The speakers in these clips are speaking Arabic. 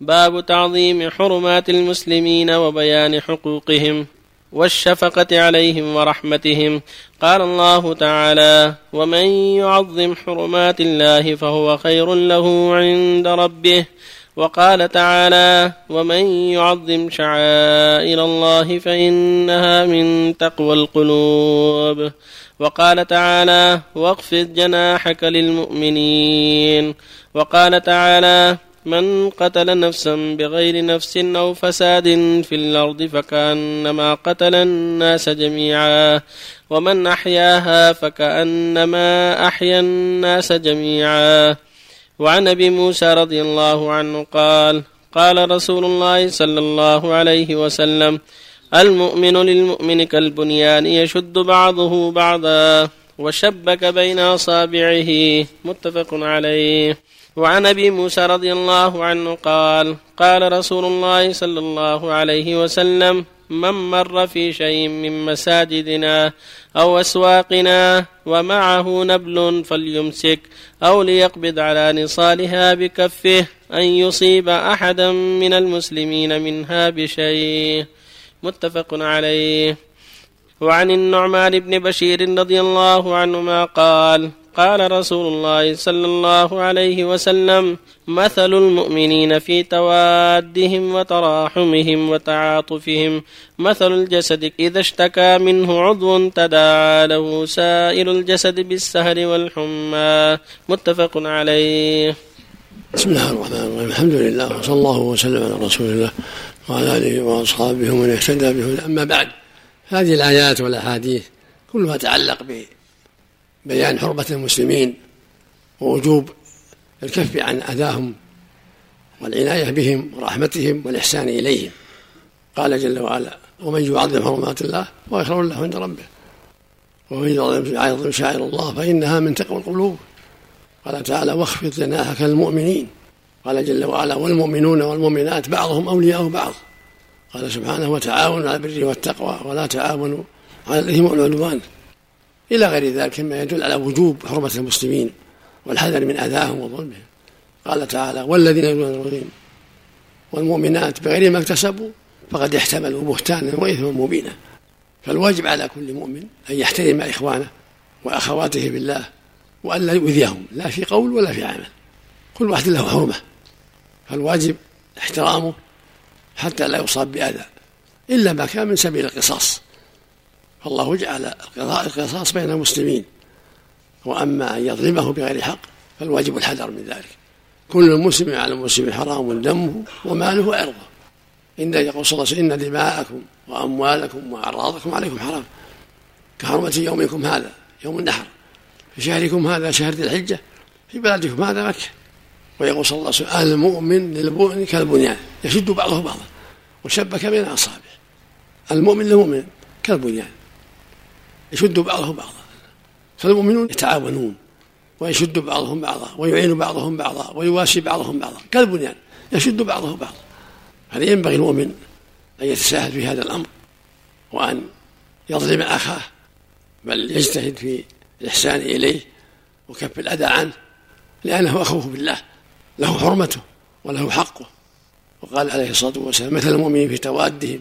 باب تعظيم حرمات المسلمين وبيان حقوقهم والشفقة عليهم ورحمتهم. قال الله تعالى ومن يعظم حرمات الله فهو خير له عند ربه. وقال تعالى ومن يعظم شعائر الله فإنها من تقوى القلوب. وقال تعالى واخفض جناحك للمؤمنين. وقال تعالى من قتل نفسا بغير نفس أو فساد في الأرض فكأنما قتل الناس جميعا ومن أحياها فكأنما أحيا الناس جميعا. وعن أبي موسى رضي الله عنه قال قال رسول الله صلى الله عليه وسلم المؤمن للمؤمن كالبنيان يشد بعضه بعضا وشبك بين أصابعه متفق عليه. وعن أبي موسى رضي الله عنه قال قال رسول الله صلى الله عليه وسلم من مر في شيء من مساجدنا أو أسواقنا ومعه نبل فليمسك أو ليقبض على نصالها بكفه أن يصيب أحدا من المسلمين منها بشيء. متفق عليه. وعن النعمان بن بشير رضي الله عنهما قال قال رسول الله صلى الله عليه وسلم مثل المؤمنين في توادهم وتراحمهم وتعاطفهم. مثل الجسد إذا اشتكى منه عضو تداعى له سائر الجسد بالسهر والحمى. متفق عليه. بسم الله الرحمن الرحيم. الحمد لله وصلى الله وسلم على رسول الله وعلى آله وأصحابه ومن اهتدى به. أما بعد هذه الآيات والأحاديث كلها تعلق بيان حرمة المسلمين ووجوب الكف عن أذاهم والعناية بهم ورحمتهم والإحسان إليهم. قال جل وعلا ومن يعظم حرمات الله فهو خير له عند ربه ومن يعظم شاعر الله فإنها من تقوى القلوب. قال تعالى واخفض جناحك للمؤمنين قال جل وعلا والمؤمنون والمؤمنات بعضهم أولياء بعض. قال سبحانه وتعاونوا على البر والتقوى ولا تعاونوا على الإثم والعدوان إلى غير ذلك مما يدل على وجوب حرمة المسلمين والحذر من أذاهم وظلمهم. قال تعالى والذين يؤمنون والمؤمنات بغير ما اكتسبوا فقد احتملوا بهتانا وإثما مبينا. فالواجب على كل مؤمن أن يحترم إخوانه وأخواته بالله وأن لا يؤذيهم لا في قول ولا في عمل. كل واحد له حرمة. فالواجب احترامه حتى لا يصاب بأذى إلا ما كان من سبيل القصاص. فالله جعل القصاص بين المسلمين. وأما أن يظلمه بغير حق فالواجب الحذر من ذلك. كل مسلم على المسلم حرام دمه وماله وعرضه. إن يقول صلى الله عليه وسلم إن دماءكم وأموالكم وأعراضكم عليكم حرام. كحرمة يومكم هذا يوم النحر. في شهركم هذا شهر ذي الحجة في بلدكم هذا مكة. ويقول صلى الله عليه وسلم المؤمن للمؤمن كالبنيان. يشد بعضه بعضا وشبك بين أصابعه. المؤمن للمؤمن كالبنيان. يشد بعضهم بعضا. فالمؤمنون يتعاونون ويشد بعضهم بعضا ويعين بعضهم بعضا ويواسي بعضهم بعضا. كالبنيان يشد بعضه بعضا. هذا ينبغي المؤمن أن يتساهل في هذا الأمر؟ وأن يظلم أخاه بل يجتهد في الإحسان إليه وكف الأذى عنه لأنه أخوه بالله له حرمته وله حقه. وقال عليه الصلاة والسلام مثل المؤمنين في توادهم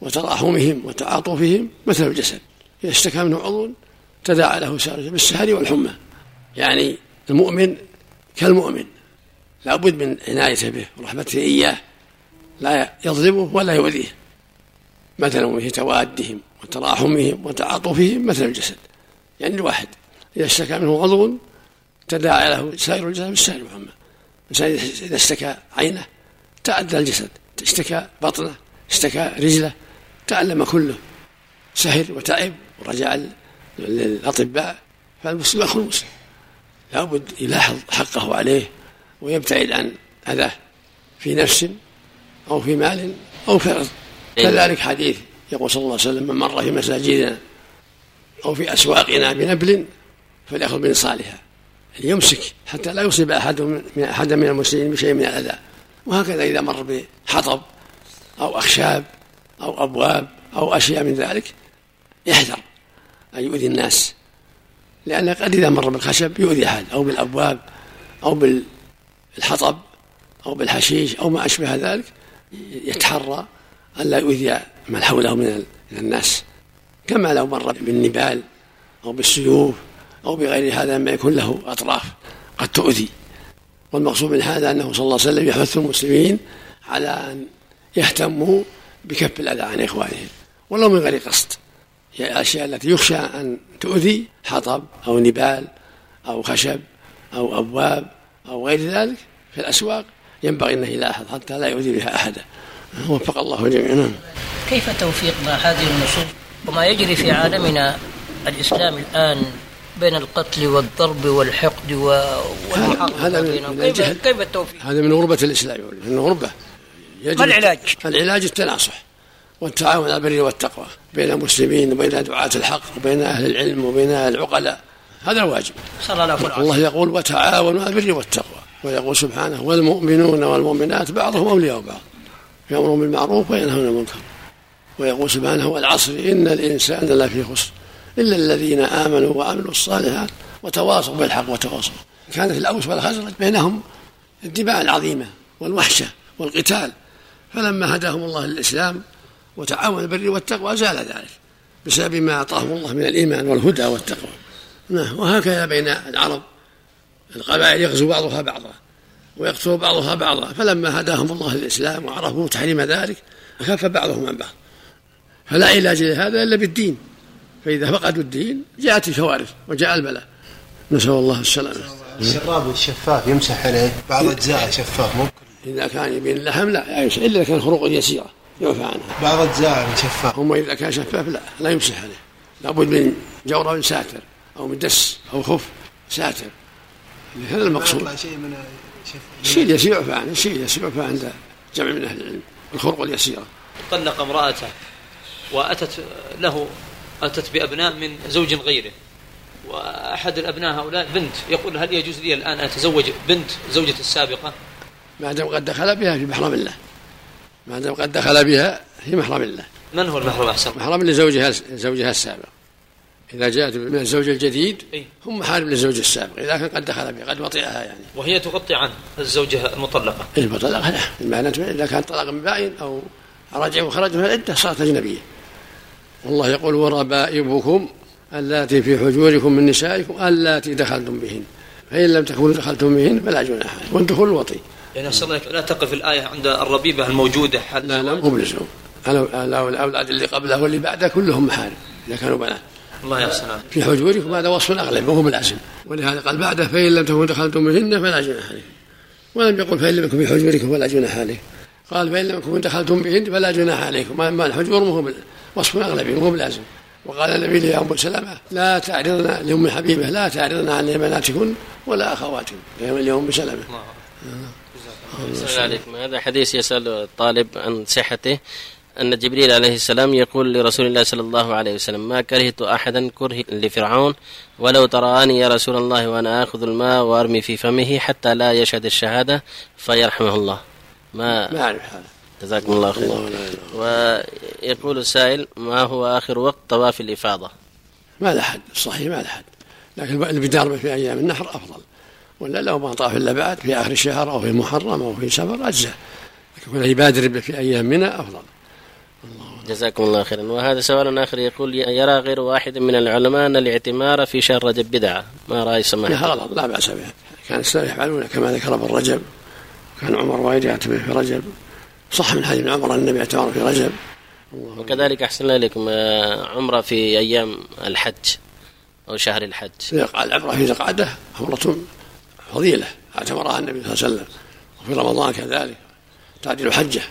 وتراحمهم وتعاطفهم مثل الجسد. إذا اشتكى منه عضو تداعى له سائر بالسهر والحمى. يعني المؤمن كالمؤمن لا بد من عنايته به ورحمته إياه لا يظلمه ولا يؤذيه مثلا في توادهم وتراحمهم وتعاطفهم مثل الجسد. يعني الواحد إذا اشتكى منه عضو تداعى له سائر الجسد بالسهر والحمى. الإنسان إذا اشتكى عينه تعدى الجسد اشتكى بطنه اشتكى رجله تعلم كله. سهر وتعب ورجع للأطباء. فالمسلم أخو المسلم. لابد يلاحظ حقه عليه ويبتعد عن أذاه في نفس أو في مال أو في أرض. إيه. كذلك حديث يقول صلى الله عليه وسلم من مر في مساجدنا أو في أسواقنا بنبل فليأخذ بنصالها. يمسك حتى لا يصيب أحد من أحد من المسلمين بشيء من الأذى. وهكذا إذا مر بحطب أو أخشاب أو أبواب أو أشياء من ذلك يحذر أن يؤذي الناس. لأن قد إذا مر بالخشب يؤذي أحد أو بالأبواب أو بالحطب أو بالحشيش أو ما أشبه ذلك يتحرى ألا يؤذي من حوله من الناس. كما لو مر بالنبال أو بالسيوف أو بغير هذا مما يكون له أطراف قد تؤذي. والمقصود من هذا أنه صلى الله عليه وسلم يحث المسلمين على أن يهتموا بكف الأذى عن إخوانهم ولو من غير قصد. هي الأشياء التي يخشى أن تؤذي حطب أو نبال أو خشب أو أبواب أو غير ذلك في الأسواق ينبغي أنه يلاحظ حتى لا يؤذي بها أحدا وفق الله جميعا نعم. كيف توفيق هذه النصوص وما يجري في عالمنا الإسلام الآن بين القتل والضرب والحقد والمحاربة هذا من كيف, كيف التوفيق؟ هذا من غربة الإسلام من غربة ما العلاج؟ العلاج التناصح والتعاون على البر والتقوى بين المسلمين وبين دعاة الحق وبين أهل العلم وبين أهل العقلاء. هذا الواجب صلى الله عليه الله يقول وتعاونوا على البر والتقوى. ويقول سبحانه والمؤمنون والمؤمنات بعضهم أولياء بعض. يأمرون بالمعروف وينهون عن المنكر. ويقول سبحانه والعصر إن الإنسان لفي خسر. إلا الذين آمنوا وعملوا الصالحات وتواصوا بالحق وتواصوا. كانت الأوس والخزرج بينهم الدماء العظيمة والوحشة والقتال. فلما هداهم الله للإسلام وتعاون البر والتقوى زال ذلك بسبب ما أعطاهم الله من الإيمان والهدى والتقوى. نعم وهكذا بين العرب. القبائل يغزو بعضها بعضا ويقتل بعضها بعضا فلما هداهم الله للإسلام وعرفوا تحريم ذلك خف بعضهم عن بعض. فلا علاج لهذا إلا بالدين. فإذا فقدوا الدين جاءت الكوارث وجاء البلاء. نسأل الله السلامة. الشراب الشفاف يمسح عليه بعض أجزاء شفاف مو إذا كان يبين اللحم لا إلا كان خروق يسيرة يعفى عنها. بعض أجزاء شفاف. أما إذا كان شفاف لا لا يمسح عليه. لابد من جورب ساتر أو من دس أو خف ساتر. هذا المقصود. شيء من الشيء اليسير يعفى عنه الشيء اليسير يعفى عند جمع من أهل العلم. الخروق اليسيرة طلق امرأته وأتت له أتت بأبناء من زوج غيره. وأحد الأبناء هؤلاء بنت. يقول هل يجوز لي الآن أتزوج بنت زوجتي السابقة؟ ما دام قد دخل بها في محرم الله ما دام قد دخل بها في محرم الله من هو المحرم أحسن؟ محرم لزوجها زوجها السابق. إذا جاءت من الزوج الجديد هم محارم للزوج السابق. إذا كان قد دخل بها قد وطئها يعني. وهي تغطي عن الزوجة المطلقة. المطلقة لا. المعنى إذا كان طلاق باين أو رجع وخرج من العدة صارت أجنبية. والله يقول وربائبكم اللاتي في حجوركم من نسائكم اللاتي دخلتم بهن. فإن لم تكونوا دخلتم بهن فلا جناح والدخول الوطي يعني أسأل لا تقف الآية عند الربيبة الموجودة. لا لا مو بلزوم الأولاد اللي قبله واللي بعده كلهم محارم إذا كانوا بنات. الله يحسن في حجوركم هذا وصف أغلب وهو بالعزم ولهذا قال بعده فإن لم تكونوا دخلتم بهن فلا جناح عليه ولم يقل فإن لم يكن في حجوركم فلا جناح عليه قال فإن لم تكونوا دخلتم بهن فلا جناح عليكم. ما الحجور مو وصف أغلبي مو بلازم وقال النبي لأم سلمة لا تعرضنا لأم حبيبة لا تعرضنا عن بناتكن ولا أخواتكن. لأم سلمة السلام عليكم. هذا حديث يسأل الطالب عن صحته. أن جبريل عليه السلام يقول لرسول الله صلى الله عليه وسلم ما كرهت أحدا كره لفرعون؟ ولو تراني يا رسول الله وأنا آخذ الماء وأرمي في فمه حتى لا يشهد الشهادة فيرحمه الله. ما ما أعرف هذا. جزاكم الله خير ويقول السائل ما هو آخر وقت طواف الإفاضة؟ ما له حد. الصحيح ما له حد. لكن البدار في أيام النحر أفضل. ولا لو ما طاف إلا بعد في آخر الشهر أو في محرم أو في سفر أجزاء لكن يبادر في أيام منى أفضل. جزاكم الله خيرا. وهذا سؤال آخر يقول يرى غير واحد من العلماء أن الاعتمار في شهر رجب بدعة. ما رأي سماحة؟ لا غلط لا بأس بها كان السلف يفعلون كما ذكر ابن رجب. كان عمر وايد يعتمر في رجب. صح من حديث ابن عمر النبي اعتمر في رجب. وكذلك أحسن الله إليكم آه، عمرة في أيام الحج أو شهر الحج. العمرة في ذي القعدة عمرة فضيلة اعتمرها النبي صلى الله عليه وسلم. وفي رمضان كذلك تعديل حجة.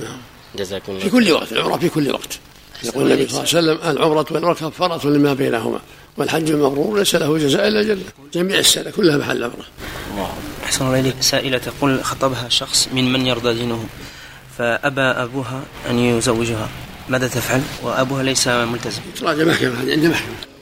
نعم. جزاكم الله في كل وقت العمرة في كل وقت. يقول النبي صلى الله عليه وسلم العمرة والعمرة كفارة لما بينهما والحج المبرور ليس له جزاء إلا جنة جميع السنة كلها محل عمرة. أحسن الله إليك. سائلة تقول خطبها شخص من من يرضى دينه فأبى أبوها أن يزوجها. ماذا تفعل؟ وأبوها ليس ملتزم. تراجع محكمة عند محكمة.